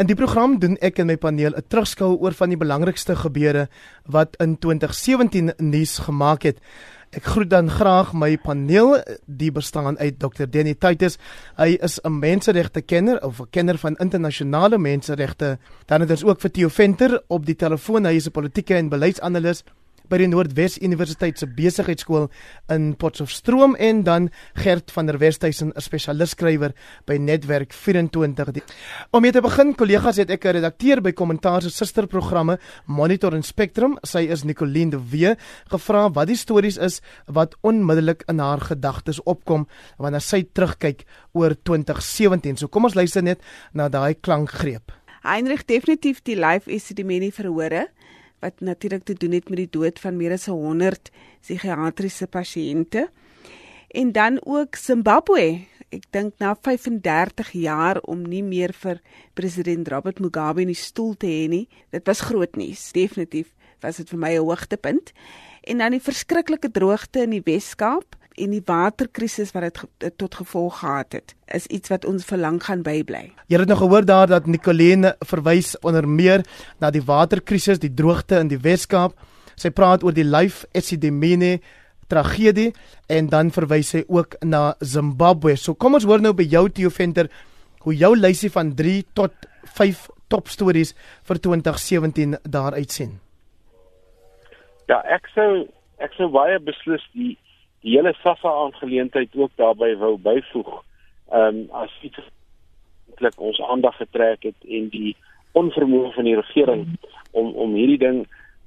In die program doen ek en my paneel 'n terugskou oor van die belangrikste gebeure wat in 2017 nuus gemaak het. Ek groet dan graag my paneel, die bestaan uit Dr. Denny Titus. Hy is 'n menseregte kenner of 'n kenner van internasionale menseregte. Dan het ons ook vir Theo Venter op die telefoon. Hy is 'n politieke en beleidsanalis by die Noordwes Universiteit se besigheidskool in Potchefstroom en dan Gert van der Westhuizen, 'n spesialis-skrywer by Netwerk 24. Om mee te begin, kollegas, het ek 'n redakteur by Kommentaar se susterprogramme Monitor en Spectrum, sy is Nicoline de Wee, gevra wat die stories is wat onmiddellik in haar gedagtes opkom wanneer sy terugkyk oor 2017. So kom ons luister net na daai klankgreep. Heinrich definitief die live is die menie verhore wat natuurlik te doen het met die dood van meer as 100 psigiatriese pasiënte. En dan ook Zimbabwe. Ek dink na 35 jaar om nie meer vir president Robert Mugabe in die stoel te hê nie. Dit was groot nuus. Definitief was dit vir my 'n hoogtepunt. En dan die verskriklike droogte in die Wes-Kaap en die waterkrisis wat dit tot gevolg gehad het, is iets wat ons verlang gaan bybly. Jy het nog gehoor daar dat Nicoline verwys onder meer na die waterkrisis, die droogte in die Wes-Kaap. Sy praat oor die Life Esidimene tragedie en dan verwys sy ook na Zimbabwe. So kom ons hoor nou by jou Theo Venter hoe jou lysie van 3 tot 5 topstories vir 2017 daar uitsien. Ja, ek sou ek sou baie beslis die die hele SAFA aangeleentheid ook daarbey wou byvoeg. Ehm um, as iets eintlik ons aandag getrek het en die onvermoë van die regering om om hierdie ding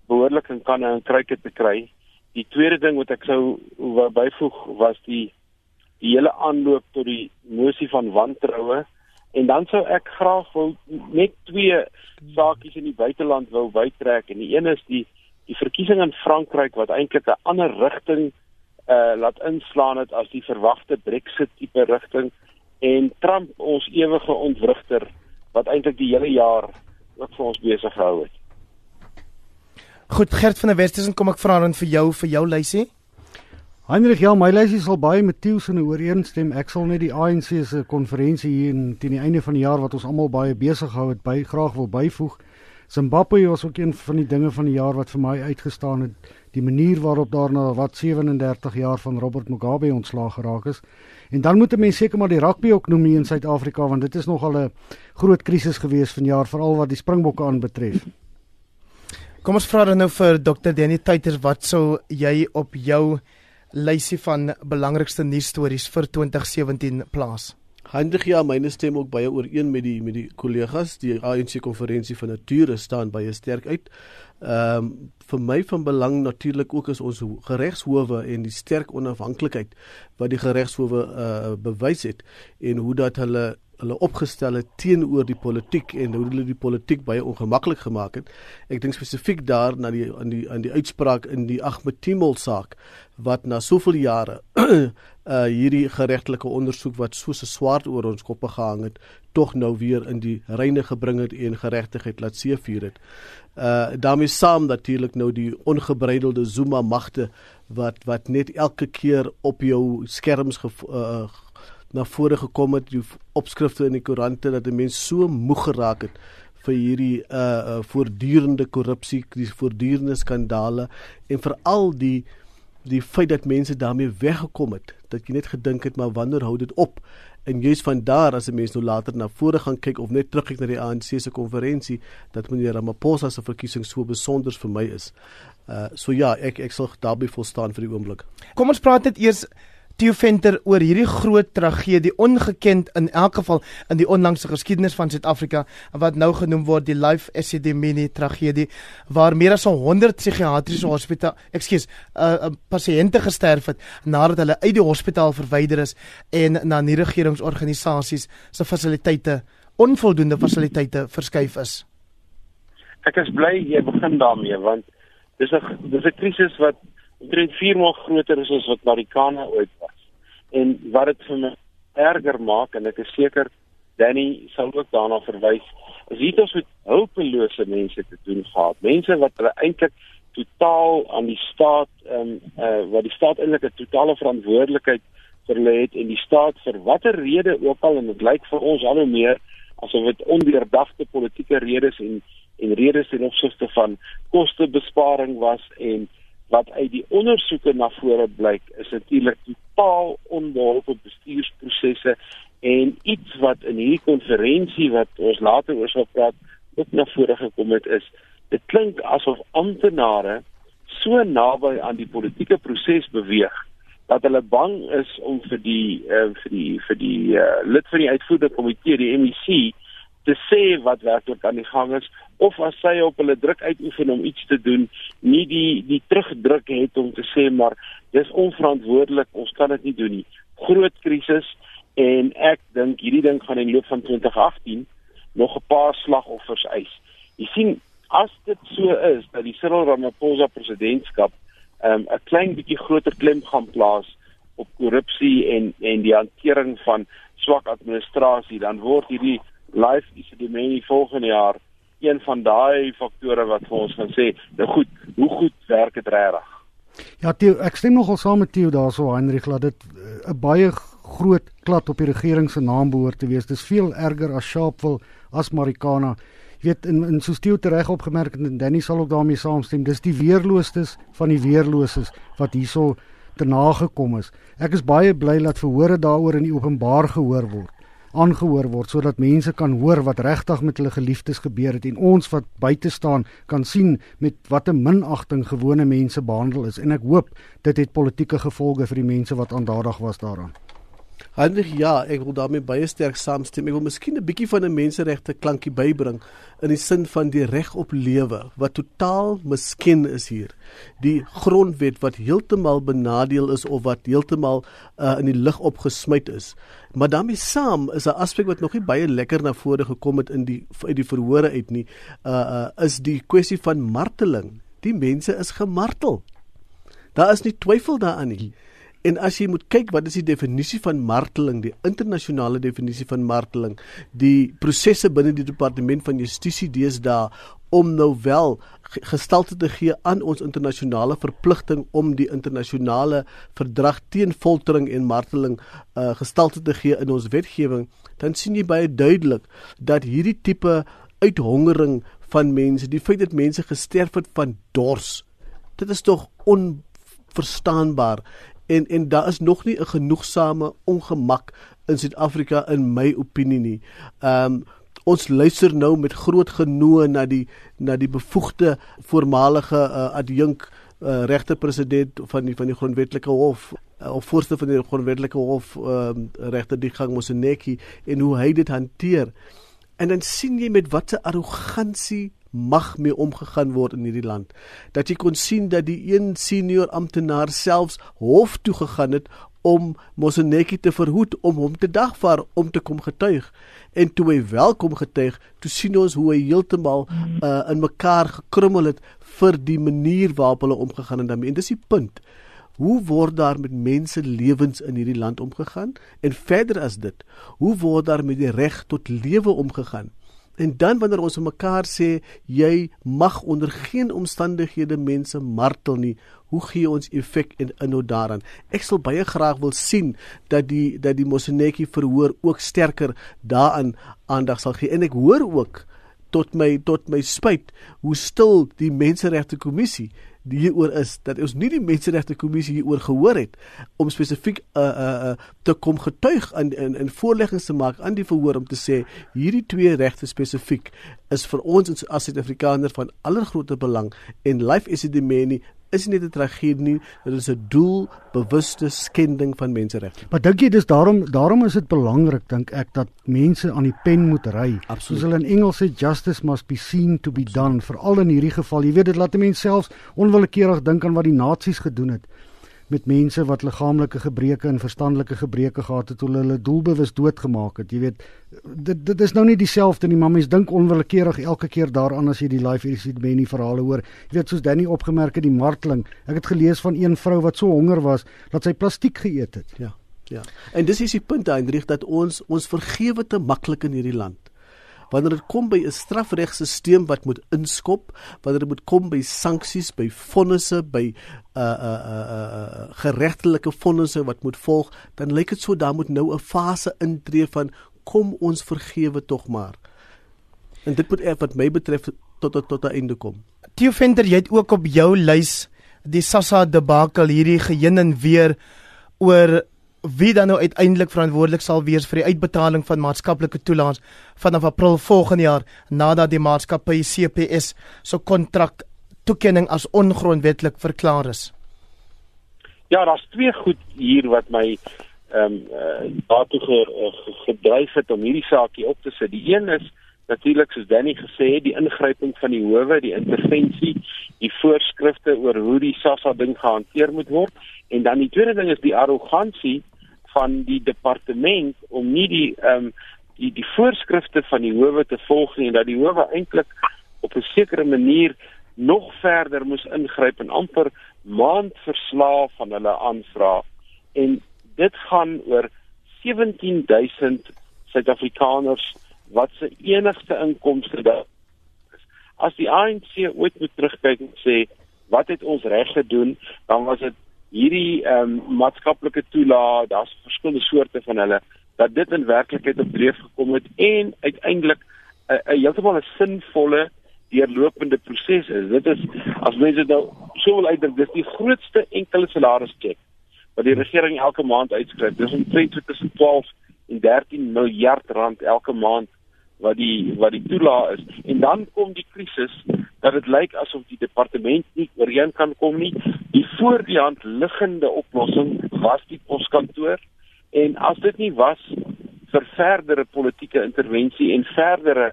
behoorlik in kan en kruike te kry. Die tweede ding wat ek sou wou byvoeg was die die hele aanloop tot die mosie van wantroue en dan sou ek graag wil net twee saakies in die buiteland wou bytrek en die een is die die verkiesing in Frankryk wat eintlik 'n ander rigting uh laat inslaan het as die verwagte Brexit tipe rigting en Trump ons ewige ontwrigter wat eintlik die hele jaar ook vir ons besig gehou het. Goed Gert van der Westhuizen kom ek vra dan vir jou vir jou lysie. Heinrich ja, my lysie sal baie met Tieu se ooreenstem. Ek sal net die ANC se konferensie hier teen die einde van die jaar wat ons almal baie besig gehou het by graag wil byvoeg. Zimbabwe was ook een van die dinge van die jaar wat vir my uitgestaan het die manier waarop daarna wat 37 jaar van Robert Mugabe ontslaag geraak is. En dan moet mense seker maar die rugby ook noem in Suid-Afrika want dit is nogal 'n groot krisis gewees vanjaar veral wat die Springbokke aanbetref. Kom ons vra dan nou vir Dr. Danny Tuiters wat sou jy op jou lysie van belangrikste nuusstories vir 2017 plaas? Hendrik ja, myne stem ook baie ooreen met die met die kollegas. Die ANC konferensie van nature staan baie sterk uit. Ehm um, vir my van belang natuurlik ook is ons geregshowe en die sterk onafhanklikheid wat die geregshowe uh, bewys het en hoe dat hulle hulle opgestel het teenoor die politiek en hoe hulle die politiek baie ongemaklik gemaak het. Ek dink spesifiek daar na die aan die aan die uitspraak in die Ahmed Timol saak wat na soveel jare uh hierdie geregtelike ondersoek wat so 'n swaard oor ons koppe gehang het, tog nou weer in die reine gebring het en geregtigheid laat seëvier het. Uh daarmee saam natuurlik nou die ongebreidelde Zuma magte wat wat net elke keer op jou skerms ge, uh, na vore gekom het, die opskrifte in die koerante dat 'n mens so moeg geraak het vir hierdie uh, uh voortdurende korrupsie, die voortdurende skandale en veral die die feit dat mense daarmee weggekom het, dat jy net gedink het maar wanneer hou dit op? En jy's van daar as 'n mens nou later na vore gaan kyk of net terugkyk na die ANC se konferensie dat meneer Ramaphosa se verkiesing so besonder vir my is. Uh so ja, ek ek sal daarby volstaan vir die oomblik. Kom ons praat net eers Theo Venter oor hierdie groot tragedie ongekend in elk geval in die onlangse geskiedenis van Suid-Afrika wat nou genoem word die Life Esidimeni tragedie waar meer as 100 psigiatriese hospitale, ekskuus, uh, pasiënte gesterf het nadat hulle uit die hospitaal verwyder is en na nie regeringsorganisasies se fasiliteite onvoldoende fasiliteite verskuif is. Ek is bly jy begin daarmee want dis 'n dis 'n krisis wat omtrent 4 maal groter is as wat Marikana ooit was. En wat dit vir my erger maak en ek is seker Danny sal ook daarna verwys, is hier ons met hulpelose mense te doen gehad. Mense wat hulle eintlik totaal aan die staat ehm um, uh, wat die staat eintlik 'n totale verantwoordelikheid vir hulle het en die staat vir watter rede ook al en dit lyk vir ons al hoe meer asof dit ondeurdagte politieke redes en en redes ten opsigte van kostebesparing was en wat uit die ondersoeke na vore blyk is natuurlik totaal onbeholpe bestuursprosesse en iets wat in hierdie konferensie wat ons later oor sal praat ook na vore gekom het is dit klink asof amptenare so naby aan die politieke proses beweeg dat hulle bang is om vir die uh, vir die vir die uh, lid van die uitvoerende komitee die MEC te sê wat werklik aan die gang is of as sy op hulle druk uitoefen om iets te doen, nie die die terugdruk het om te sê maar dis onverantwoordelik, ons kan dit nie doen nie. Groot krisis en ek dink hierdie ding gaan in die loop van 2018 nog 'n paar slagoffers eis. Jy sien, as dit so is dat die Cyril Ramaphosa presidentskap um, 'n um, klein bietjie groter klem gaan plaas op korrupsie en en die hantering van swak administrasie, dan word hierdie life is die menie volgende jaar een van daai faktore wat vir ons gaan sê, nou goed, hoe goed werk dit regtig? Ja, Theo, ek stem nogal saam met Theo daarso Heinrich dat dit eh, 'n baie groot klad op die regering se naam behoort te wees. Dis veel erger as Sharpeville as Marikana. Jy weet in in so steel reg opgemerk en Danny sal ook daarmee saamstem. Dis die weerloostes van die weerloses wat hierso te nagekom is. Ek is baie bly dat verhore daaroor in die openbaar gehoor word aangehoor word sodat mense kan hoor wat regtig met hulle geliefdes gebeur het en ons wat buite staan kan sien met watter minagting gewone mense behandel is en ek hoop dit het politieke gevolge vir die mense wat aandadig was daaraan. Hendrik, ja, ek wil daarmee baie sterk saamstem. Ek wil miskien 'n bietjie van 'n menseregte klankie bybring in die sin van die reg op lewe wat totaal misken is hier. Die grondwet wat heeltemal benadeel is of wat heeltemal uh, in die lug opgesmyt is. Maar daarmee saam is 'n aspek wat nog nie baie lekker na vore gekom het in die uit die verhore uit nie, uh, uh is die kwessie van marteling. Die mense is gemartel. Daar is nie twyfel daaraan nie. En as jy moet kyk wat is die definisie van marteling, die internasionale definisie van marteling, die prosesse binne die departement van justisie deesdae om nou wel gestalte te gee aan ons internasionale verpligting om die internasionale verdrag teen foltering en marteling uh, gestalte te gee in ons wetgewing, dan sien jy baie duidelik dat hierdie tipe uithongering van mense, die feit dat mense gesterf het van dors, dit is tog onverstaanbaar en en daar is nog nie 'n genoegsame ongemak in Suid-Afrika in my opinie nie. Ehm um, ons luister nou met groot genoeg na die na die bevoegde voormalige uh, adjunk uh, regterpresident van die van die grondwetlike hof uh, of voorste van die grondwetlike hof ehm uh, regter die gang Moseneki en hoe hy dit hanteer. En dan sien jy met watter arrogansie mag mee omgegaan word in hierdie land. Dat jy kon sien dat die een senior amptenaar selfs hof toe gegaan het om Moseneki te verhoed om hom te dagvaar om te kom getuig. En toe hy welkom getuig, toe sien ons hoe hy heeltemal uh, in mekaar gekrummel het vir die manier waarop hulle omgegaan het daarmee. En dis die punt. Hoe word daar met mense lewens in hierdie land omgegaan? En verder as dit, hoe word daar met die reg tot lewe omgegaan? En dan wanneer ons mekaar sê jy mag onder geen omstandighede mense martel nie, hoe gee ons effek en inhoud daaraan? Ek sal baie graag wil sien dat die dat die Mosenetjie verhoor ook sterker daaraan aandag sal gee. En ek hoor ook tot my tot my spyt hoe stil die menseregte kommissie hieroor is dat ons nie die menseregte kommissie hieroor gehoor het om spesifiek uh uh, uh te kom getuig in in in voorleggings te maak aan die verhoor om te sê hierdie twee regte spesifiek is vir ons as Suid-Afrikaners van allergrootste belang en life is the many is nie 'n tragedie nie, dit is 'n doelbewuste skending van menseregte. Maar dink jy dis daarom daarom is dit belangrik dink ek dat mense aan die pen moet ry. Soos hulle in Engels sê justice must be seen to be done, veral in hierdie geval. Jy weet dit laat mense selfs onwillekeurig dink aan wat die nasies gedoen het met mense wat liggaamlike gebreke en verstandelike gebreke gehad het, hulle hulle doelbewus doodgemaak het. Jy weet, dit dit is nou nie dieselfde nie, mense dink onwillekeurig elke keer daaraan as jy die life incident verhale hoor. Jy weet, soos Danny opgemerk het die marteling. Ek het gelees van een vrou wat so honger was dat sy plastiek geëet het. Ja. Ja. En dis is die punt Hendrik dat ons ons vergewe te maklik in hierdie land wanneer dit kom by 'n strafregstelsel wat moet inskop, wanneer dit moet kom by sanksies, by vonnisse, by uh uh uh, uh geregtelike vonnisse wat moet volg, dan lyk dit so daar moet nou 'n fase intree van kom ons vergewe tog maar. En dit moet wat my betref tot tot tot 'n einde kom. Theo Venter, jy het ook op jou lys die Sassa debakel hierdie geheen en weer oor wie dan nou uiteindelik verantwoordelik sal wees vir die uitbetaling van maatskaplike toelaas vanaf April volgende jaar nadat die maatskappy CPS so kontrak toekenning as ongrondwettig verklaar is. Ja, daar's twee goed hier wat my ehm um, uh, daartoe ge, uh, gedryf het om hierdie saakie op te sit. Die een is natuurlik soos Danny gesê het, die ingryping van die howe, die intervensie, die voorskrifte oor hoe die SASSA ding gehanteer moet word en dan die tweede ding is die arrogansie van die departement om nie die ehm um, die die voorskrifte van die howe te volg nie en dat die howe eintlik op 'n sekere manier nog verder moes ingryp en amper maandverslae van hulle aanvra en dit gaan oor 17000 Suid-Afrikaners wat se enigste inkomste daar is. As die ANC ooit moet terugkyk en sê wat het ons reg gedoen, dan was dit hierdie ehm um, maatskaplike toelaag, daar's verskillende soorte van hulle dat dit in werklikheid op dreef gekom het en uiteindelik 'n uh, uh, heeltemal 'n sinvolle deurlopende proses is. Dit is as mense nou so wil uitdruk, dis die grootste enkele salarischeck wat die regering elke maand uitskryf. Dis omtrent tussen 12 en 13 miljard rand elke maand wat die wat die toelaag is. En dan kom die krisis dat dit lyk asof die departement nie ooreen kan kom nie. Die voor die hand liggende oplossing was die poskantoor en as dit nie was vir verdere politieke intervensie en verdere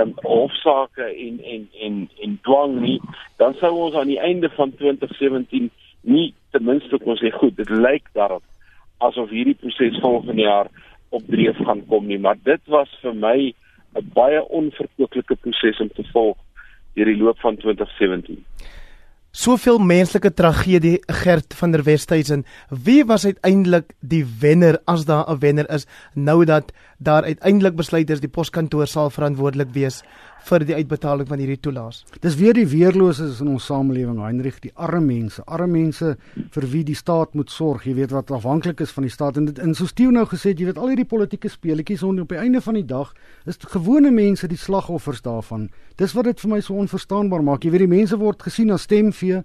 um, hofsaake en en en en dwang nie, dan sou ons aan die einde van 2017 nie ten minste kon sê goed, dit lyk daarop asof hierdie proses volgende jaar op dreef gaan kom nie, maar dit was vir my 'n baie onverkwikkelike proses om te volg deur die loop van 2017 soveel menslike tragedie Gert van der Westhuizen. Wie was uiteindelik die wenner as daar 'n wenner is nou dat daar uiteindelik besluit is die poskantoor sal verantwoordelik wees vir die uitbetaling van hierdie toelaas. Dis weer die weerloses in ons samelewing, Heinrich, die arme mense, arme mense vir wie die staat moet sorg, jy weet wat afhanklik is van die staat en dit in so stew nou gesê, jy weet al hierdie politieke speletjies op die einde van die dag is gewone mense die slagoffers daarvan. Dis wat dit vir my so onverstaanbaar maak. Jy weet die mense word gesien as stemvee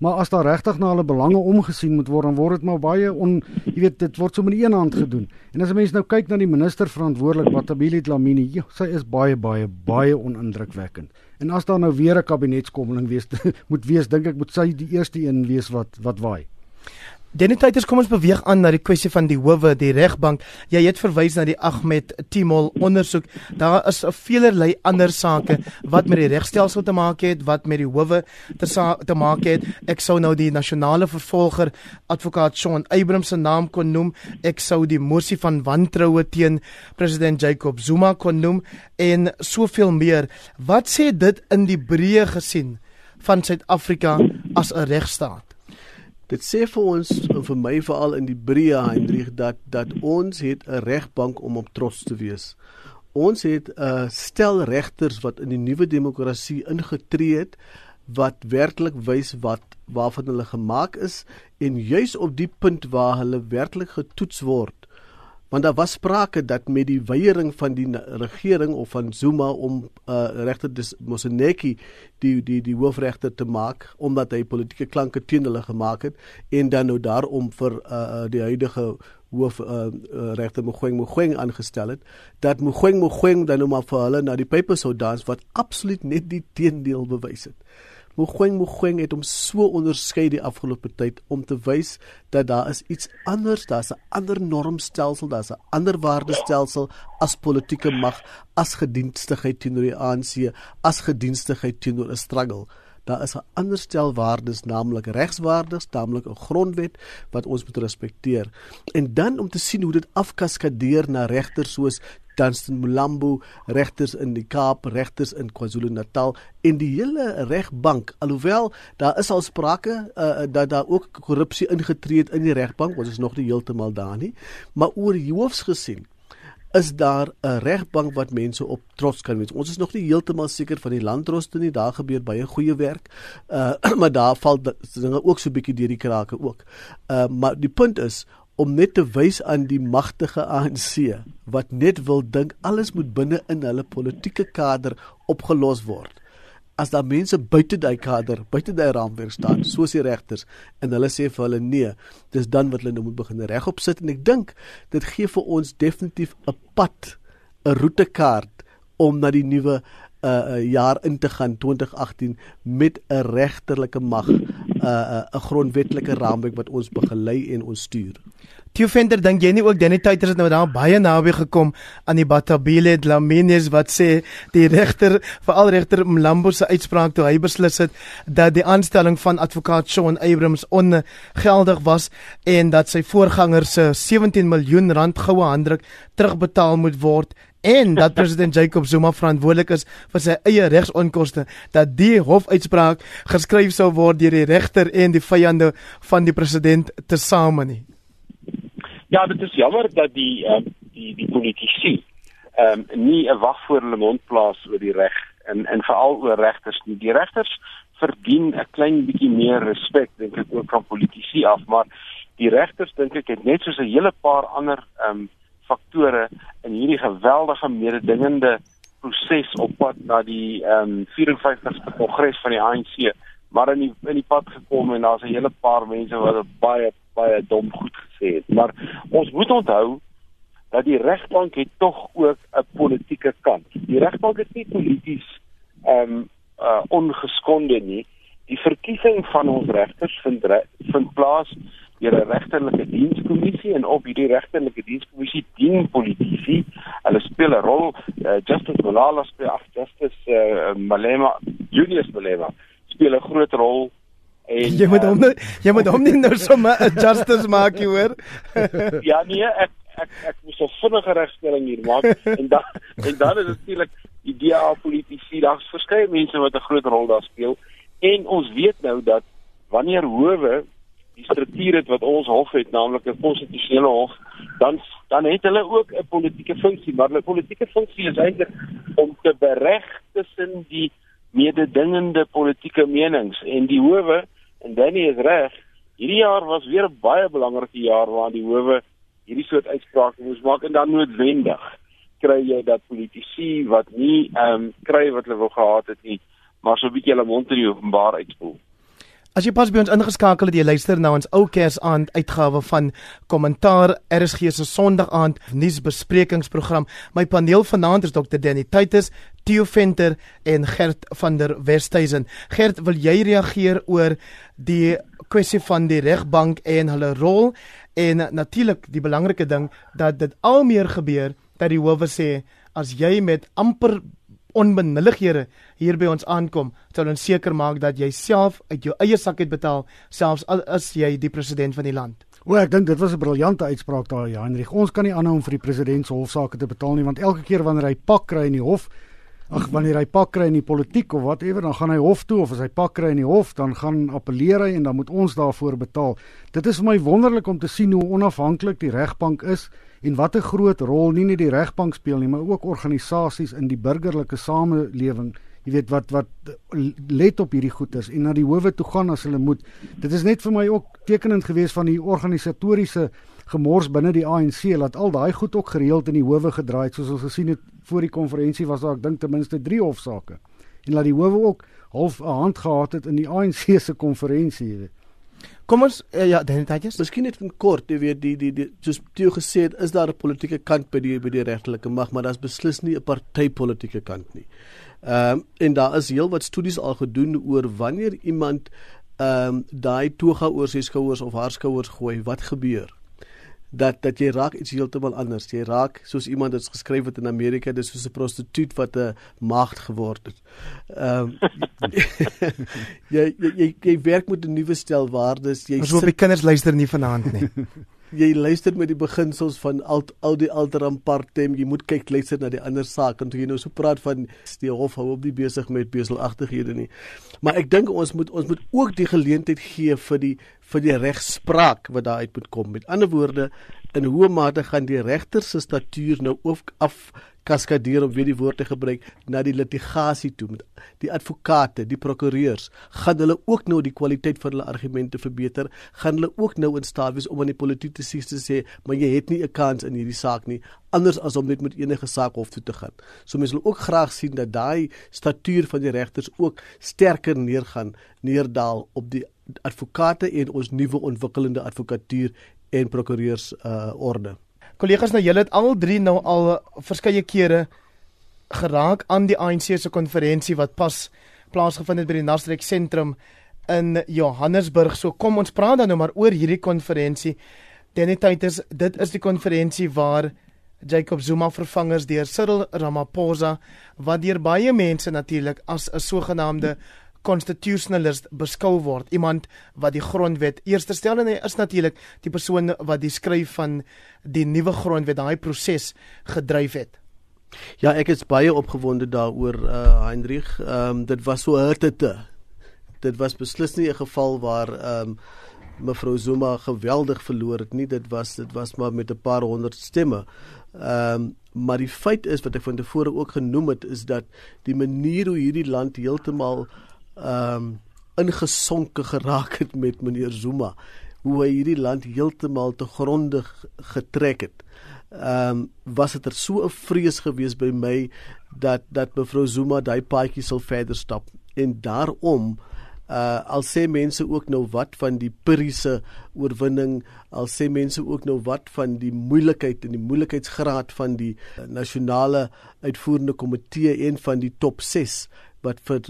Maar as daar regtig na hulle belange omgesien moet word, dan word dit maar baie on, jy weet, dit word so met een hand gedoen. En as 'n mens nou kyk na die minister verantwoordelik, Matabile Dlamini, jo, sy is baie baie baie onindrukwekkend. En as daar nou weer 'n kabinetskommeling wees, moet wees, dink ek moet sy die eerste een wees wat wat waai. Denitaites kom ons beweeg aan na die kwessie van die howe, die regbank. Jy het verwys na die Ahmed Timol ondersoek. Daar is 'n veelerlei ander sake wat met die regstelsel te maak het, wat met die howe te te maak het. Ek sou nou die nasionale vervolger advokaat Shaun Abrams se naam kon noem. Ek sou die mosie van wantroue teen president Jacob Zuma kon noem en soveel meer. Wat sê dit in die breë gesien van Suid-Afrika as 'n regstaat? Dit sê vir ons vir my veral in die breë Hendrik dat dat ons het 'n regbank om op trots te wees. Ons het 'n stel regters wat in die nuwe demokrasie ingetree het wat werklik wys wat waarvan hulle gemaak is en juis op die punt waar hulle werklik getoets word want daar was sprake dat met die weiering van die regering of van Zuma om uh, regter Moseneki die die die hoofregter te maak omdat hy politieke klanke teen hulle gemaak het en dan nou daarom vir uh die huidige hoof uh, uh, regter Mogoeng Mogoeng aangestel het dat Mogoeng Mogoeng dan nou maar vir hulle na die pype sou dans wat absoluut net die teendeel bewys het. Mogoeng Mogoeng het hom so onderskei die afgelope tyd om te wys dat daar is iets anders, daar's 'n ander normstelsel, daar's 'n ander waardestelsel as politieke mag, as gedienstigheid teenoor die ANC, as gedienstigheid teenoor 'n struggle. Daar is 'n ander stel waardes, naamlik regswaardes, naamlik 'n grondwet wat ons moet respekteer. En dan om te sien hoe dit afkaskadeer na regters soos Dunstan Mulambo, regters in die Kaap, regters in KwaZulu-Natal en die hele regbank. Alhoewel daar is al sprake uh, dat daar ook korrupsie ingetree het in die regbank, ons is nog nie heeltemal daar nie, maar oor hoofs gesien is daar 'n regbank wat mense op trots kan wees. Ons is nog nie heeltemal seker van die landroste nie. Daar gebeur baie goeie werk. Uh maar daar val dinge ook so 'n bietjie deur die krake ook. Uh maar die punt is om net te wys aan die magtige ANC wat net wil dink alles moet binne in hulle politieke kader opgelos word. As daar mense buite daai kader, buite daai raamwerk staan, soos die regters en hulle sê vir hulle nee, dis dan wat hulle nou moet begin regop sit en ek dink dit gee vir ons definitief 'n pad, 'n roetekaart om na die nuwe 'n uh, uh, jaar in te gaan 2018 met 'n regterlike mag, 'n uh, 'n grondwetlike raamwerk wat ons begelei en ons stuur. Theo Venter, dink jy nie ook Danny Titer het nou daar baie naby gekom aan die Batabile Dlamini's wat sê die regter, veral regter Mlambo se uitspraak toe hy beslis het dat die aanstelling van advokaat Shaun Abrams ongeldig was en dat sy voorganger se 17 miljoen rand goue handdruk terugbetaal moet word en dat president Jacob Zuma verantwoordelik is vir sy eie regsonkoste dat die hofuitspraak geskryf sou word deur die regter en die vyande van die president tesame nie. Ja, dit is jammer dat die uh, die die politici ehm um, nie 'n wag voor hulle mond plaas oor die reg en en veral oor regters nie. Die regters verdien 'n klein bietjie meer respek dink ek ook van politici af, maar die regters dink ek het net soos 'n hele paar ander ehm um, faktore in hierdie geweldige mededingende proses op pad na die ehm um, 54ste kongres van die ANC maar in die in die pad gekom en daar's 'n hele paar mense wat baie baie dom goed gesê het. Maar ons moet onthou dat die regbank het tog ook 'n politieke kant. Die regbank is nie polities ehm um, uh, ongeskonde nie. Die verkiesing van ons regters vind vind plaas deur 'n regterlike dienskommissie en op hierdie regterlike dienskommissie dien politici. Hulle speel 'n rol. Uh, Justice Malala speel af Justice uh, Malema, Julius Malema speel 'n groot rol en jy moet hom uh, jy moet hom nie nou sommer 'n justice maak hoor. ja nee, ek ek ek moet 'n vinnige regstelling hier maak en dan en dan is natuurlik die DA politici, daar's verskeie mense wat 'n groot rol daar speel en ons weet nou dat wanneer howe die struktuur het wat ons hof het, naamlik 'n konstitusionele hof, dan dan het hulle ook 'n politieke funksie, maar hulle politieke funksie is eintlik om te bereg tussen die mededingende politieke menings en die howe en Danny is reg. Hierdie jaar was weer 'n baie belangrike jaar waarin die howe hierdie soort uitsprake moes maak en dan noodwendig kry jy dat politici wat nie ehm um, kry wat hulle wou gehad het nie, maar so 'n bietjie hulle mond in die openbaar uitspoel. As jy pas by ons ingeskakel het, jy luister na ons ou Kersaand uitgawe van Kommentaar RSG se Sondag aand nuusbesprekingsprogram. My paneel vanaand is Dr. Danny Taitus, Theo Venter en Gert van der Westhuizen. Gert, wil jy reageer oor die kwessie van die regbank en hulle rol en natuurlik die belangrike ding dat dit al meer gebeur dat die howe sê as jy met amper onbenullighede hier by ons aankom, sal ons seker maak dat jy self uit jou eie sak uit betaal, selfs al is jy die president van die land. O, ek dink dit was 'n briljante uitspraak daar, ja, Hendrik. Ons kan nie aanhou om vir die president se hofsaake te betaal nie, want elke keer wanneer hy pak kry in die hof, ag wanneer hy pak kry in die politiek of whatever, dan gaan hy hof toe of as hy pak kry in die hof, dan gaan appeleer hy en dan moet ons daarvoor betaal. Dit is vir my wonderlik om te sien hoe onafhanklik die regbank is en wat 'n groot rol nie net die regbank speel nie, maar ook organisasies in die burgerlike samelewing. Jy weet wat wat let op hierdie goeters en na die howe toe gaan as hulle moet. Dit is net vir my ook tekenend geweest van die organisatoriese gemors binne die ANC laat al daai goed ook gereeld in die howe gedraai het soos ons gesien het voor die konferensie was daar ek dink ten minste 3 hofsaake. En laat die howe ook half 'n hand gehad het in die ANC se konferensie, jy weet. Kom ons uh, ja, dan eers. Miskien net in kort, jy weet die die die soos Theo gesê het, is daar 'n politieke kant by die by die regtelike mag, maar daar's beslis nie 'n partytetiese kant nie. Ehm um, en daar is heelwat studies al gedoen oor wanneer iemand ehm um, daai toga oor sy skouers of haar skouers gooi, wat gebeur? Dat dat jy raak iets heeltemal anders. Jy raak soos iemand het geskryf het in Amerika, dis soos 'n prostituut wat 'n maagd geword het. Ehm um, jy, jy jy jy werk met 'n nuwe stel waardes. Jy Ons hoop die kinders luister nie vanaand nie. jy luister met die beginsels van al al die alteram partem. Jy moet kyk luister na die ander saak en toe jy nou so praat van die hof hou op die besig met beselagtighede nie. Maar ek dink ons moet ons moet ook die geleentheid gee vir die vir die regspraak wat daar uit moet kom. Met ander woorde, in hoe mate gaan die regter se statuur nou ook af kaskadeer om weer die woord te gebruik na die litigasie toe met die advokate, die prokureurs, gaan hulle ook nou die kwaliteit van hulle argumente verbeter, gaan hulle ook nou in staat wees om aan die sê te sê, maar jy het nie 'n kans in hierdie saak nie, anders as om net met enige saak hof toe te gaan. So mense wil ook graag sien dat daai statuur van die regters ook sterker neergaan, neerdaal op die advokate en ons nuwe ontwikkelende advokatuur en prokureurs uh orde. Kollegas, nou julle het al drie nou al verskeie kere geraak aan die ANC se konferensie wat pas plaasgevind het by die Nasrek sentrum in Johannesburg. So kom ons praat dan nou maar oor hierdie konferensie. Denitaites, dit is die konferensie waar Jacob Zuma vervangers deur Cyril Ramaphosa wat deur baie mense natuurlik as 'n sogenaamde constitutionalist beskou word, iemand wat die grondwet eerste stel en hy is natuurlik die persoon wat die skryf van die nuwe grondwet daai proses gedryf het. Ja, ek is baie opgewonde daaroor uh Heinrich. Ehm um, dit was so hurtete. Dit was beslis nie 'n geval waar ehm um, mevrou Zuma geweldig verloor het nie. Dit was dit was maar met 'n paar honderd stemme. Ehm um, maar die feit is wat ek van tevore ook genoem het is dat die manier hoe hierdie land heeltemal ehm um, ingesonke geraak het met meneer Zuma hoe hy hierdie land heeltemal te gronde getrek het. Ehm um, was dit er so 'n vrees gewees by my dat dat mevrou Zuma daai paadjie sal verder stap en daarom uh al sê mense ook nou wat van die Piriese oorwinning al sê mense ook nou wat van die moeilikheid en die moeilikheidsgraad van die nasionale uitvoerende komitee en van die top 6 wat vir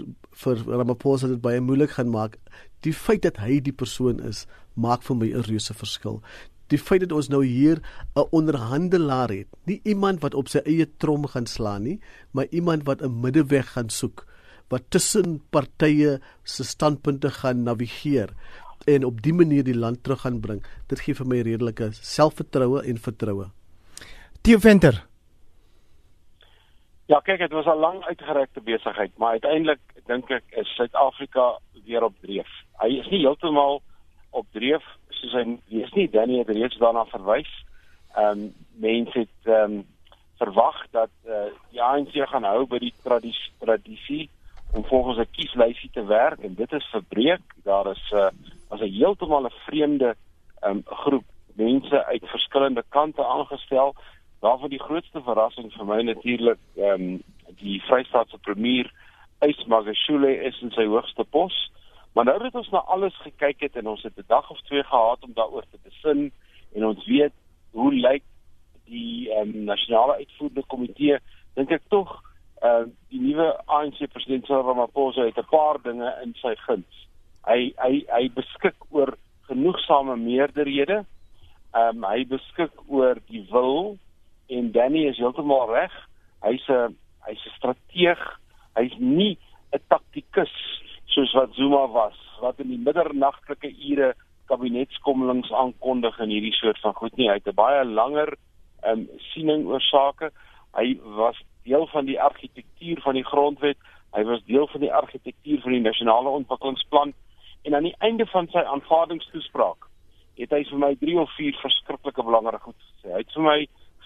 vir Ramaphosa dit baie moeilik gaan maak. Die feit dat hy die persoon is, maak vir my 'n reuse verskil. Die feit dat ons nou hier 'n onderhandelaar het, nie iemand wat op sy eie trom gaan slaan nie, maar iemand wat 'n middeweg gaan soek wat tussen partye se standpunte gaan navigeer en op dië manier die land terug gaan bring. Dit gee vir my redelike selfvertroue en vertroue. Theo Venter Ja, kyk, dit was 'n lang uitgerekte besigheid, maar uiteindelik dink ek is Suid-Afrika weer op dreef. Hy is nie heeltemal op dreef soos hy is nie. Danny het reeds daarna verwys. Ehm um, mense het ehm um, verwag dat eh uh, die ANC gaan hou by die tradisie tradisie om volgens 'n kieslysie te werk en dit is verbreek. Daar is 'n uh, as 'n heeltemal 'n vreemde ehm um, groep mense uit verskillende kante aangestel Daarvan die grootste verrassing vir my natuurlik ehm um, die Vrystaatse premier Ys Magashule is in sy hoogste pos. Maar nou het ons na alles gekyk het en ons het 'n dag of twee gehad om daaroor te besin en ons weet hoe lyk die ehm um, nasionale uitvoerende komitee dink ek tog ehm uh, die nuwe ANC president Cyril Ramaphosa het 'n paar dinge in sy guns. Hy hy hy beskik oor genoegsame meerderhede. Ehm um, hy beskik oor die wil en Danny is heeltemal reg. Hy's 'n hy's 'n strateeg. Hy's nie 'n taktikus soos wat Zuma was wat in die middernagtelike ure kabinetskommelings aankondig en hierdie soort van goed nie. Hy het 'n baie langer ehm um, siening oor sake. Hy was deel van die argitektuur van die grondwet. Hy was deel van die argitektuur van die nasionale ontwikkelingsplan en aan die einde van sy aanvaardingstoespraak het hy vir my 3 of 4 verskriklike belangrike goed gesê. Hy het vir my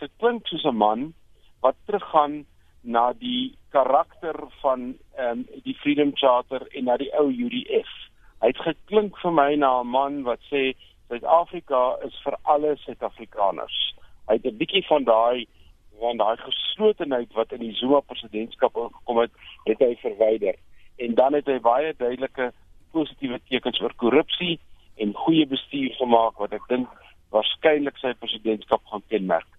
geklink soos 'n man wat teruggaan na die karakter van ehm um, die Freedom Charter en na die ou UDF. Hy het geklink vir my na 'n man wat sê Suid-Afrika is vir alle Suid-Afrikaners. Hy het 'n bietjie van daai van daai geslotenheid wat in die Zuma presidentskap ingekom het, het hy verwyder. En dan het hy baie duidelike positiewe tekens oor korrupsie en goeie bestuur gemaak wat ek dink waarskynlik sy presidentskap gaan kenmerk.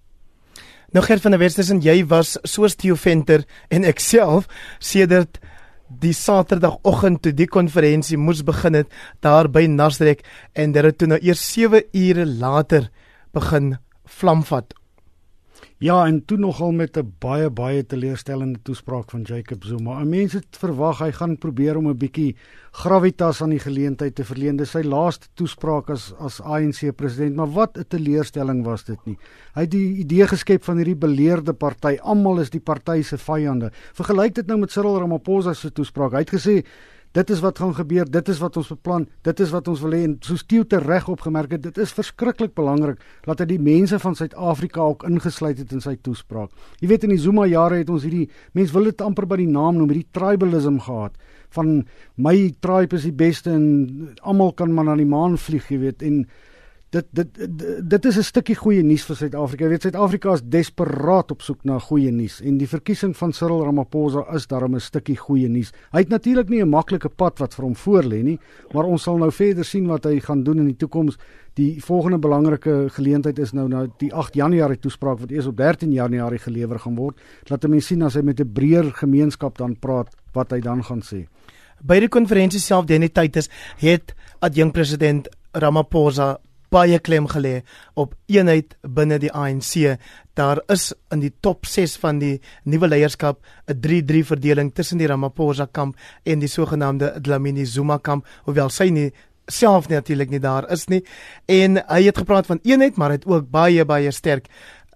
Nou Gert van der Westhuizen, jy was soos Theo Venter en ek self sedert die Saterdagoggend toe die konferensie moes begin het daar by Nasrek en dit het toe nou eers 7 ure later begin vlamvat Ja, en toe nogal met 'n baie baie teleurstellende toespraak van Jacob Zuma. Mense het verwag hy gaan probeer om 'n bietjie gravitas aan die geleentheid te verleen. Dis sy laaste toespraak as as ANC president, maar wat 'n teleurstelling was dit nie. Hy het die idee geskep van hierdie beleerde party. Almal is die party se vyande. Vergelyk dit nou met Cyril Ramaphosa se toespraak. Hy het gesê dit is wat gaan gebeur, dit is wat ons beplan, dit is wat ons wil hê en soos Tieu te reg opgemerk het, dit is verskriklik belangrik dat hy die mense van Suid-Afrika ook ingesluit het in sy toespraak. Jy weet in die Zuma jare het ons hierdie mense wil dit amper by die naam noem, hierdie tribalism gehad van my tribe is die beste en almal kan maar na die maan vlieg, jy weet, en dit dit dit is 'n stukkie goeie nuus vir Suid-Afrika. Jy weet Suid-Afrika is desperaat op soek na goeie nuus en die verkiesing van Cyril Ramaphosa is daarom 'n stukkie goeie nuus. Hy het natuurlik nie 'n maklike pad wat vir hom voorlê nie, maar ons sal nou verder sien wat hy gaan doen in die toekoms. Die volgende belangrike geleentheid is nou nou die 8 Januarie toespraak wat eers op 13 Januarie gelewer gaan word. Laat mense sien as hy met 'n breër gemeenskap dan praat wat hy dan gaan sê. By die konferensie self Denny Titus het adjunk president Ramaphosa baie klem gelê op eenheid binne die ANC. Daar is in die top 6 van die nuwe leierskap 'n 3-3 verdeling tussen die Ramaphosa kamp en die sogenaamde Dlamini Zuma kamp, hoewel sy nie self natuurlik nie daar is nie. En hy het gepraat van eenheid, maar hy het ook baie baie sterk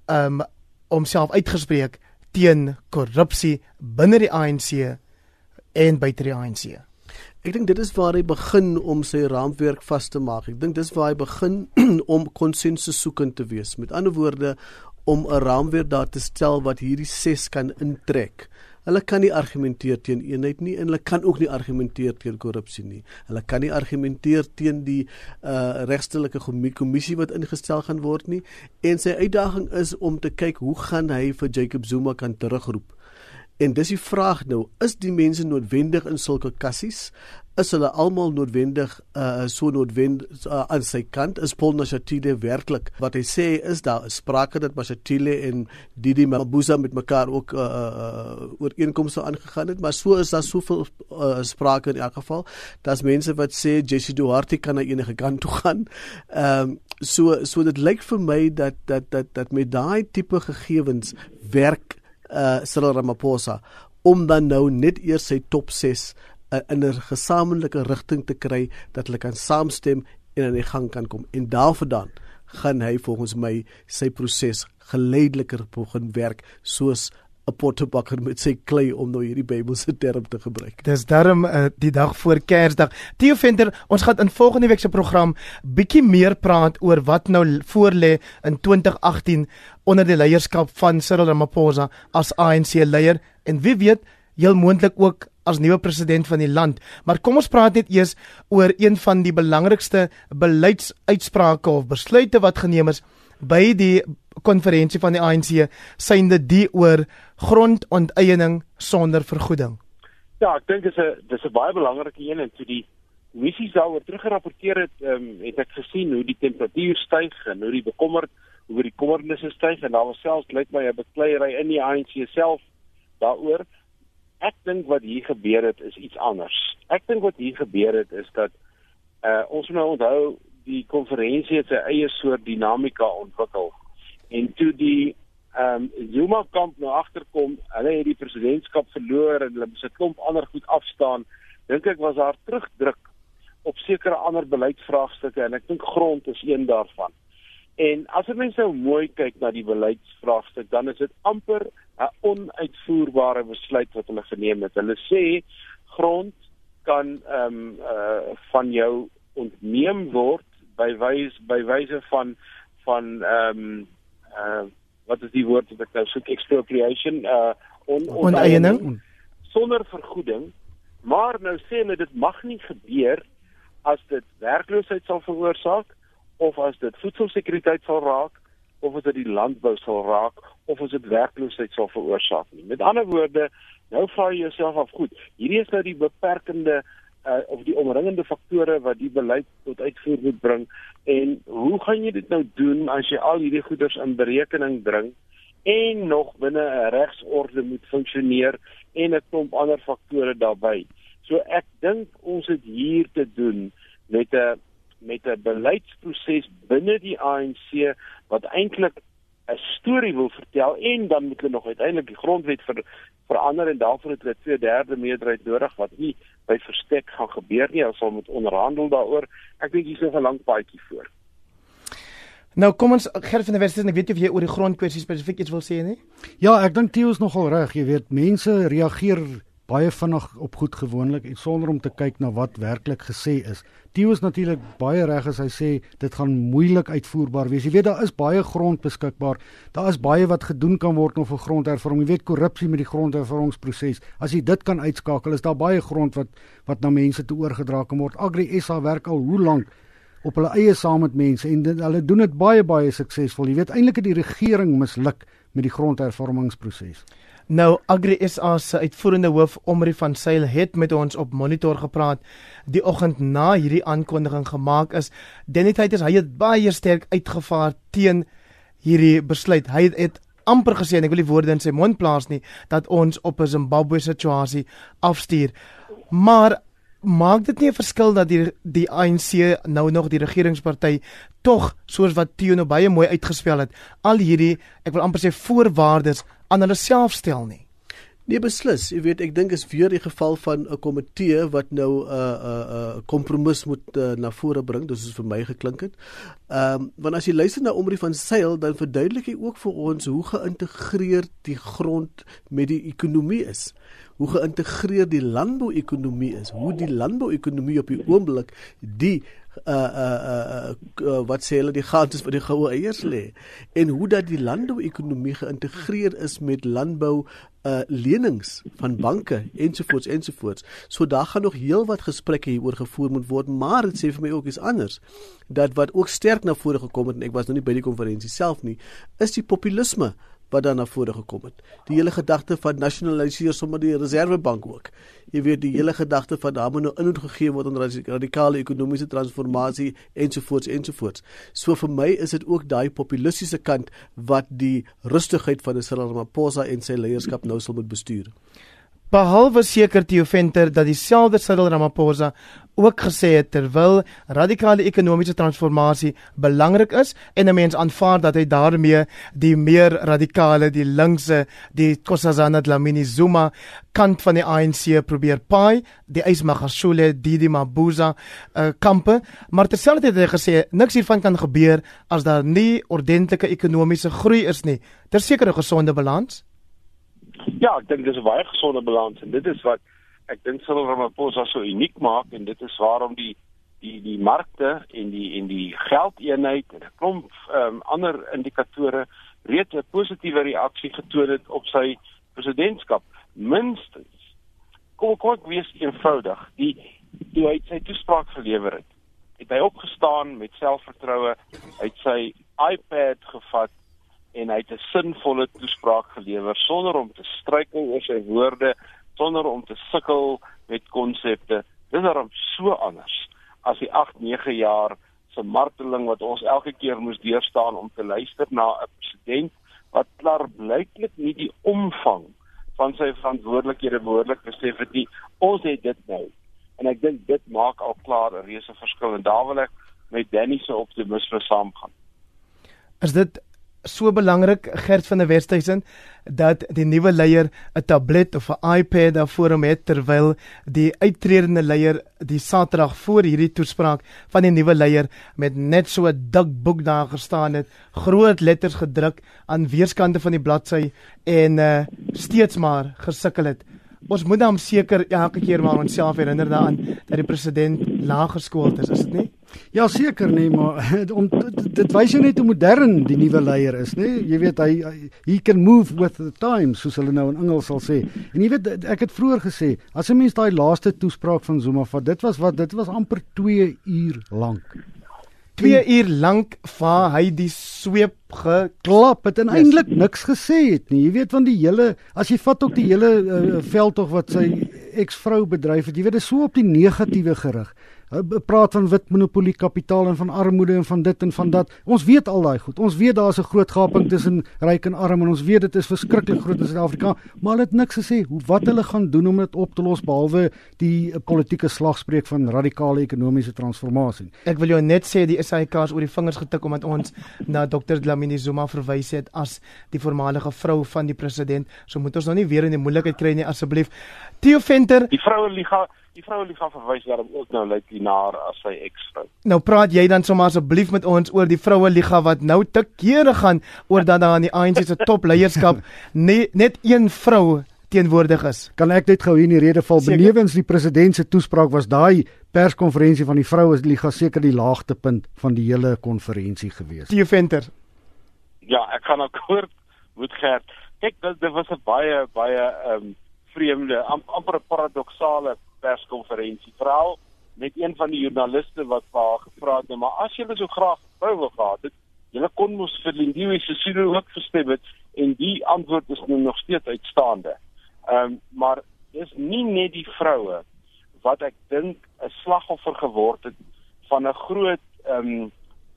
um homself uitgespreek teen korrupsie binne die ANC en buite die ANC. Ek dink dit is waar hy begin om sy raamwerk vas te maak. Ek dink dis waar hy begin om konsensus soekend te wees. Met ander woorde om 'n raamwerk daar te stel wat hierdie ses kan intrek. Hulle kan nie argumenteer teen eenheid nie en hulle kan ook nie argumenteer teen korrupsie nie. Hulle kan nie argumenteer teen die uh regstelike kommissie wat ingestel gaan word nie. En sy uitdaging is om te kyk hoe gaan hy vir Jacob Zuma kan terugroep. En dis die vraag nou, is die mense noodwendig in sulke kassies? Is hulle almal noodwendig uh so noodwendig uh, aan sy kant? Is Paul Nashatile werklik wat hy sê is daar sprake dat Nashatile en Didi Mabuza met mekaar ook uh, uh ooreenkomste aangegaan het, maar so is daar soveel uh, sprake in elk geval. Daar's mense wat sê Jesse Duarte kan na enige kant toe gaan. Ehm um, so so dit lyk vir my dat dat dat dat met daai tipe gegevens werk uh Cyril Ramaphosa om dan nou net eers sy top 6 uh, in 'n gesamentlike rigting te kry dat hulle kan saamstem en aan die gang kan kom. En daarvandaan gaan hy volgens my sy proses geleidelik begin werk soos 'n pottebakker met sy klei om nou hierdie Bybelse term te gebruik. Dis darm uh, die dag voor Kersdag. Theo Venter, ons gaan in volgende week se program bietjie meer praat oor wat nou voorlê in 2018 onder die leierskap van Cyril Ramaphosa as ANC leier en wie weet, heel moontlik ook as nuwe president van die land. Maar kom ons praat net eers oor een van die belangrikste beleidsuitsprake of besluite wat geneem is by die konferensie van die ANC synde die oor grondonteiening sonder vergoeding. Ja, ek dink dit is 'n dis 'n baie belangrike een en toe die missies daaroor teruggerapporteer het, um, het ek gesien hoe die temperatuur styg en hoe die bekommerd oor die kommernisse styg en daar was selfs lyk my 'n bekleierery in die ANC self daaroor. Ek dink wat hier gebeur het is iets anders. Ek dink wat hier gebeur het is dat uh, ons moet nou onthou die konferensie het sy eie soort dinamika ontwikkel en toe die ehm um, Zuma kamp nou agterkom, hulle het die presidentskap verloor en hulle moet 'n klomp ander goed afstaan. Dink ek was daar terugdruk op sekere ander beleidsvraagstukke en ek dink grond is een daarvan. En as jy mens nou mooi kyk na die beleidsvraagstuk, dan is dit amper 'n onuitvoerbare besluit wat hulle geneem het. Hulle sê grond kan ehm um, uh van jou ontneem word by wys by wyse van van ehm um, uh wat is die woord wat ek nou soek? Expropriation uh on onteiening. Sonder vergoeding. Maar nou sê hulle dit mag nie gebeur as dit werkloosheid sal veroorsaak of as dit voedselsekuriteit sal raak of as dit die landbou sal raak of as dit werkloosheid sal veroorsaak nie. Met ander woorde nou vra jy jouself af goed hierdie is nou die beperkende uh, of die omringende faktore wat die beleid tot uitvoer moet bring en hoe gaan jy dit nou doen as jy al hierdie goeders in berekening bring en nog binne 'n regsorde moet funksioneer en 'n klomp ander faktore daarbey. So ek dink ons het hier te doen met 'n met 'n beleidsproses binne die ANC wat eintlik 'n storie wil vertel en dan moet hulle nog uiteindelik die grondwet ver, verander en daarvoor het hulle 2/3 meerderheid nodig wat nie by verstek gaan gebeur nie as ons moet onderhandel daaroor. Ek dink hier's 'n lang paadjie voor. Nou kom ons Gert van der Westhuizen, ek weet jy of jy oor die grondkwessie spesifiek iets wil sê nie? Ja, ek dink Theo is nogal reg, jy weet, mense reageer baie vinnig op goed gewoonlik sonder om te kyk na wat werklik gesê is. Theo is natuurlik baie reg as hy sê dit gaan moeilik uitvoerbaar wees. Jy weet daar is baie grond beskikbaar. Daar is baie wat gedoen kan word om vir grondhervorming. Jy weet korrupsie met die grondhervormingsproses. As jy dit kan uitskakel, is daar baie grond wat wat na mense toe oorgedra kan word. Agri SA werk al hoe lank op hulle eie saam met mense en dit, hulle doen dit baie baie suksesvol. Jy weet eintlik het die regering misluk met die grondhervormingsproses. Nou Agri SA se uitvoerende hoof Omri van Sail het met ons op monitor gepraat die oggend na hierdie aankondiging gemaak is. Denitheid hy het baie sterk uitgevaar teen hierdie besluit. Hy het, het amper gesê en ek wil die woorde in sy mond plaas nie dat ons op 'n Zimbabwe situasie afstuur. Maar maak dit nie 'n verskil dat die die ANC nou nog die regeringsparty tog soos wat Theo nou baie mooi uitgespel het al hierdie ek wil amper sê voorwaardes aan hulle self stel nie. Nee beslis, jy weet ek dink is weer die geval van 'n komitee wat nou 'n uh, 'n uh, 'n uh, kompromis moet uh, na vore bring, dis is vir my geklink het. Ehm um, want as jy luister na Omri van Sail dan verduidelik hy ook vir ons hoe geïntegreerd die grond met die ekonomie is hoe geïntegreerd die landbou-ekonomie is, hoe die landbou-ekonomie op die oomblik die uh uh uh, uh wat sê hulle die gates vir die goue eiers lê en hoe dat die landbou-ekonomie geïntegreer is met landbou uh lenings van banke ensovoorts ensovoorts. So daar gaan nog heelwat gesprekke hieroor gevoer moet word, maar dit sê vir my ook iets anders. Dat wat ook sterk na vore gekom het en ek was nou nie by die konferensie self nie, is die populisme wat dan na vore gekom het. Die hele gedagte van nasionaliseer sommer die reservebank ook. Jy weet die hele gedagte van daar moet nou inhoud gegee word aan radikale ekonomiese transformasie ensovoorts ensovoorts. So vir my is dit ook daai populistiese kant wat die rustigheid van Cyril Ramaphosa en sy leierskap nou sal moet bestuur. Behalwe seker Theo Venter dat dieselfde Cyril Ramaphosa ook gesê het terwyl radikale ekonomiese transformasie belangrik is en 'n mens aanvaar dat hy daarmee die meer radikale, die linkse, die Kossazana Dlamini Zuma kant van die ANC probeer paai, die Ismagashule, Didi Mabuza uh, kampe, maar terselfdertyd het hy gesê niks hiervan kan gebeur as daar nie ordentlike ekonomiese groei is nie. Terseker 'n gesonde balans. Ja, ek dink dis 'n baie gesonde balans en dit is wat ek dink Cyril Ramaphosa so uniek maak en dit is waarom die die die markte en die en die geldeenheid en 'n klomp um, ander indikatore reeds 'n positiewe reaksie getoon het op sy presidentskap minstens. Kom ek wees eenvoudig. Die toe hy sy toespraak gelewer het, het hy opgestaan met selfvertroue, hy het sy iPad gevat en hy het 'n sinvolle toespraak gelewer sonder om te struikel oor sy woorde, sonder om te sukkel met konsepte. Dis daarom so anders as die 8-9 jaar se marteling wat ons elke keer moes deurstaan om te luister na 'n president wat klaar blyklik nie die omvang van sy verantwoordelikhede behoorlik besef het nie. Ons het dit nou. En ek dink dit maak al klaar 'n reuse verskil en daar wil ek met Danny se optimisme saamgaan. Is dit so belangrik Gert van der Westhuizen dat die nuwe leier 'n tablet of 'n iPad daarvoor hom het terwyl die uittredende leier die Saterdag voor hierdie toespraak van die nuwe leier met net so 'n dik boek daar gestaan het groot letters gedruk aan weerskante van die bladsy en uh, steeds maar gesukkel het. Ons moet dan seker elke keer maar onsself herinner daaraan dat die president laag geskoold is is dit nie Ja seker nee, maar om dit wys jou net hoe modern die nuwe leier is, nê? Nee? Jy weet hy he can move with the times, soos hulle nou in Engels sal sê. En jy weet ek het vroeër gesê, as 'n mens daai laaste toespraak van Zuma vat, dit was wat dit was amper 2 uur lank. 2 uur lank va hy die sweep geklap het en eintlik niks gesê het nie. Jy weet van die hele as jy vat ook die hele uh, veldtog wat sy eksvrou bedryf het, jy weet dit so op die negatiewe gerig. Hy praat van wit monopolie kapitaal en van armoede en van dit en van dat. Ons weet al daai goed. Ons weet daar's 'n groot gaping tussen ryk en arm en ons weet dit is verskriklik groot in Suid-Afrika, maar hulle het niks gesê hoe wat hulle gaan doen om dit op te los behalwe die politieke slagspreuk van radikale ekonomiese transformasie. Ek wil jou net sê die SAIK's oor die vingers getik omdat ons na Dr. Dlamini Zuma verwys het as die voormalige vrou van die president. So moet ons nou nie weer in die moeilikheid kry nie asseblief. Theo Venter, die vroue liga Die vroue lief gaan verwys daarom ook nou lyk die naar as sy eksvrou. Nou praat jy dan sommer asseblief met ons oor die vroue liga wat nou te kere gaan oor dat daar aan die ANC se topleierskap net net een vrou teenwoordig is. Kan ek net gou hier in die rede val benewens die president se toespraak was daai perskonferensie van die vroue liga seker die laagtepunt van die hele konferensie gewees. Theo Venter. Ja, ek gaan akkoord met Gert. Kyk, dit, dit was 'n baie baie ehm um, vreemde, am, amper 'n paradoksale perskonferensie. Veral met een van die joernaliste wat vir haar gevra het, nou, maar as jy so graag vroue gehad het, jy kon mos vir Lindiwe se sien ook gestem het en die antwoord is nou nog steeds uitstaande. Ehm um, maar dis nie net die vroue wat ek dink 'n slagoffer geword het van 'n groot ehm um,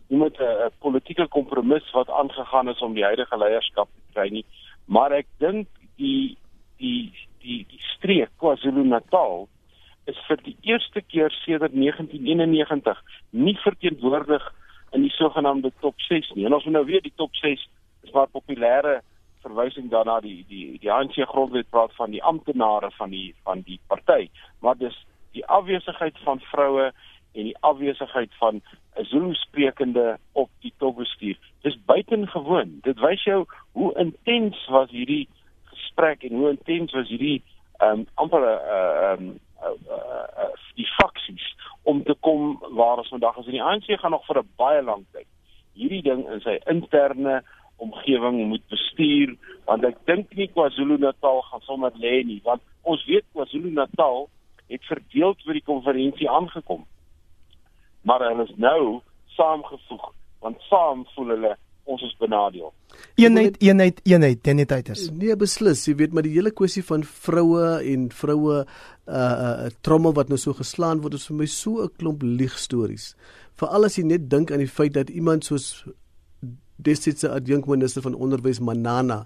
noem dit 'n politieke kompromis wat aangegaan is om die huidige leierskap te kry nie, maar ek dink die die die die streek KwaZulu-Natal is vir die eerste keer sedert 1991 nie verteenwoordig in die sogenaamde top 6 nie. En ons moet nou weet die top 6 is maar populêre verwysing daarna die die die ANC grondwet praat van die amptenare van die van die party, maar dis die afwesigheid van vroue en die afwesigheid van 'n Zulu sprekende op die topbestuur. Dis buitengewoon. Dit wys jou hoe intens was hierdie gesprek en hoe intens was hierdie ehm um, amper 'n uh, ehm um, uh, uh, uh, die faksies om te kom waar ons vandag is. En die ANC gaan nog vir 'n baie lang tyd hierdie ding in sy interne omgewing moet bestuur want ek dink nie KwaZulu-Natal gaan sommer lê nie want ons weet KwaZulu-Natal het verdeeld vir die konferensie aangekom. Maar hulle is nou saamgevoeg want saam voel hulle ons is benadeel. Eenheid, eenheid, eenheid, uiters. Nee, beslis. Jy weet maar die hele kwessie van vroue en vroue uh uh trommel wat nou so geslaan word is vir my so 'n klomp liegstories. Veral as jy net dink aan die feit dat iemand soos destydse adjunkminister van onderwys Manana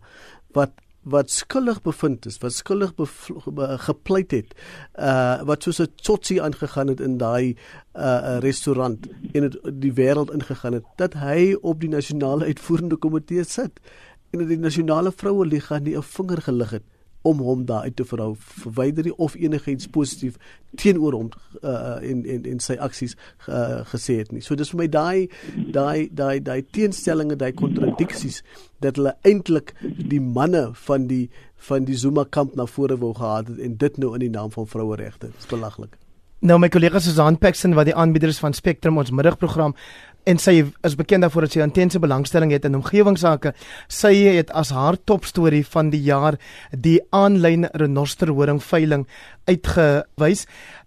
wat wat skuldig bevind is, wat skuldig gepleit het, uh wat soos 'n tsotsie aangegaan het in daai uh restaurant en dit die wêreld ingegaan het, dat hy op die nasionale uitvoerende komitee sit en dat die nasionale vroue liga nie 'n vinger gelig het om hom daar uit te verhou verwyder nie of enigiets positief teenoor hom uh en en en sy aksies uh, gesê het nie. So dis vir my daai daai daai daai teenstellinge, daai kontradiksies dat hulle eintlik die manne van die van die Zuma kamp na vore wou gehad het en dit nou in die naam van vroueregte. Dis belaglik. Nou my kollega Susan Paxton wat die aanbieder is van Spectrum ons middagprogram en sy is bekend daarvoor dat sy intense belangstelling het in omgewingsake. Sy het as haar topstorie van die jaar die aanlyn renosterhoring veiling uitgewys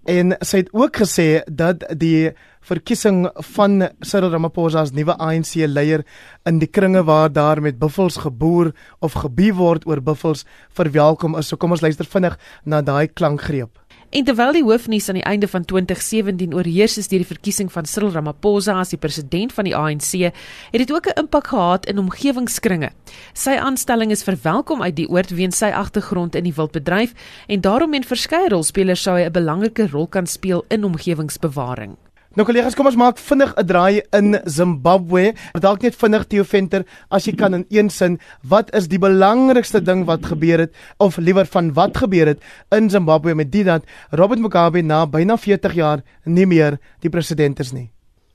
en sy het ook gesê dat die verkiesing van Cyril Ramaphosa as nuwe ANC leier in die kringe waar daar met buffels geboer of gebie word oor buffels verwelkom is. So kom ons luister vinnig na daai klankgreep. En terwyl die hoofnuus aan die einde van 2017 oorheers is deur die verkiesing van Cyril Ramaphosa as die president van die ANC, het dit ook 'n impak gehad in omgewingskringe. Sy aanstelling is verwelkom uit die oord weens sy agtergrond in die wildbedryf en daarom en verskeie rolspelers sou hy 'n belangrike rol kan speel in omgewingsbewaring. Nou kollegas, kom ons maak vinnig 'n draai in Zimbabwe. Dalk net vinnig Theo Venter, as jy kan in een sin, wat is die belangrikste ding wat gebeur het of liewer van wat gebeur het in Zimbabwe met dit dat Robert Mugabe na byna 40 jaar nie meer die president is nie?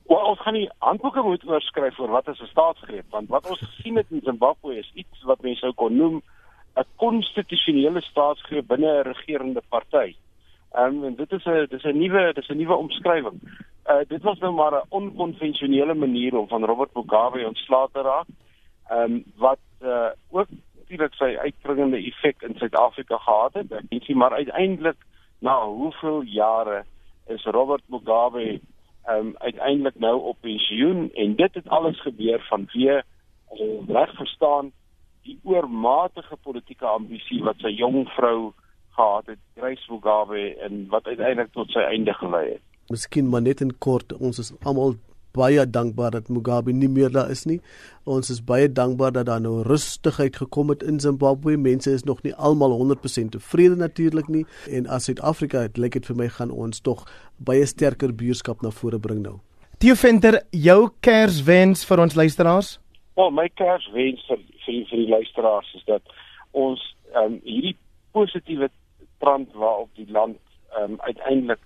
Wel, ons gaan nie handboeke moet oorskryf oor wat is 'n staatsgreep, want wat ons gesien het in Zimbabwe is iets wat mense sou kon noem 'n konstitusionele staatsgreep binne 'n regerende party. Ehm um, en dit is 'n dis 'n nuwe dis 'n nuwe omskrywing. Uh dit was nou maar 'n onkonvensionele manier om van Robert Mugabe ontslae te raak. Ehm um, wat uh ook natuurlik sy uitdringende effek in Suid-Afrika gehad het. Ek dink maar uiteindelik na hoeveel jare is Robert Mugabe ehm um, uiteindelik nou op pensioen en dit het alles gebeur vanweë as ons reg verstaan die oormatige politieke ambisie wat sy jong vrou gehad het, Grace Mugabe en wat uiteindelik tot sy einde gelei het. Miskien maar net in kort, ons is almal baie dankbaar dat Mugabe nie meer daar is nie. Ons is baie dankbaar dat daar nou rustigheid gekom het in Zimbabwe. Mense is nog nie almal 100% tevrede natuurlik nie en as Suid-Afrika het lyk dit vir my gaan ons tog baie sterker buurskap na vore bring nou. Theo Venter, jou Kerswens vir ons luisteraars? Wel, my Kerswens vir vir, vir die luisteraars is dat ons ehm um, hierdie positiewe trend waarop die land ehm um, uiteindelik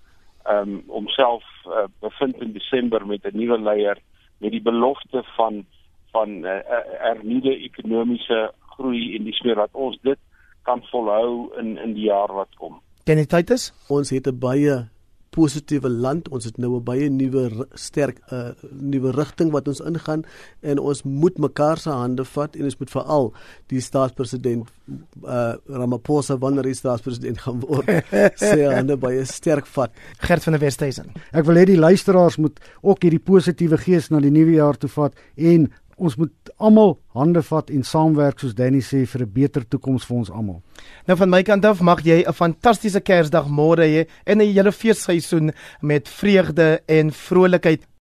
ehm um, homself uh, bevind in Desember met 'n nuwe leier met die belofte van van 'n uh, hernuide ekonomiese groei en dis meer wat ons dit kan volhou in in die jaar wat kom. Danny Titus? Ons het 'n baie positiewe land. Ons het nou 'n baie nuwe sterk 'n uh, nuwe rigting wat ons ingaan en ons moet mekaar se hande vat en ons moet veral die staatspresident uh, Ramaphosa wanneer hy staatspresident gaan word sê hande baie sterk vat. Gert van der Westhuizen. Ek wil hê die luisteraars moet ook hierdie positiewe gees na die nuwe jaar toe vat en ons moet almal hande vat en saamwerk soos Danny sê vir 'n beter toekoms vir ons almal. Nou van my kant af mag jy 'n fantastiese Kersdag môre hê en 'n hele feesseisoen met vreugde en vrolikheid.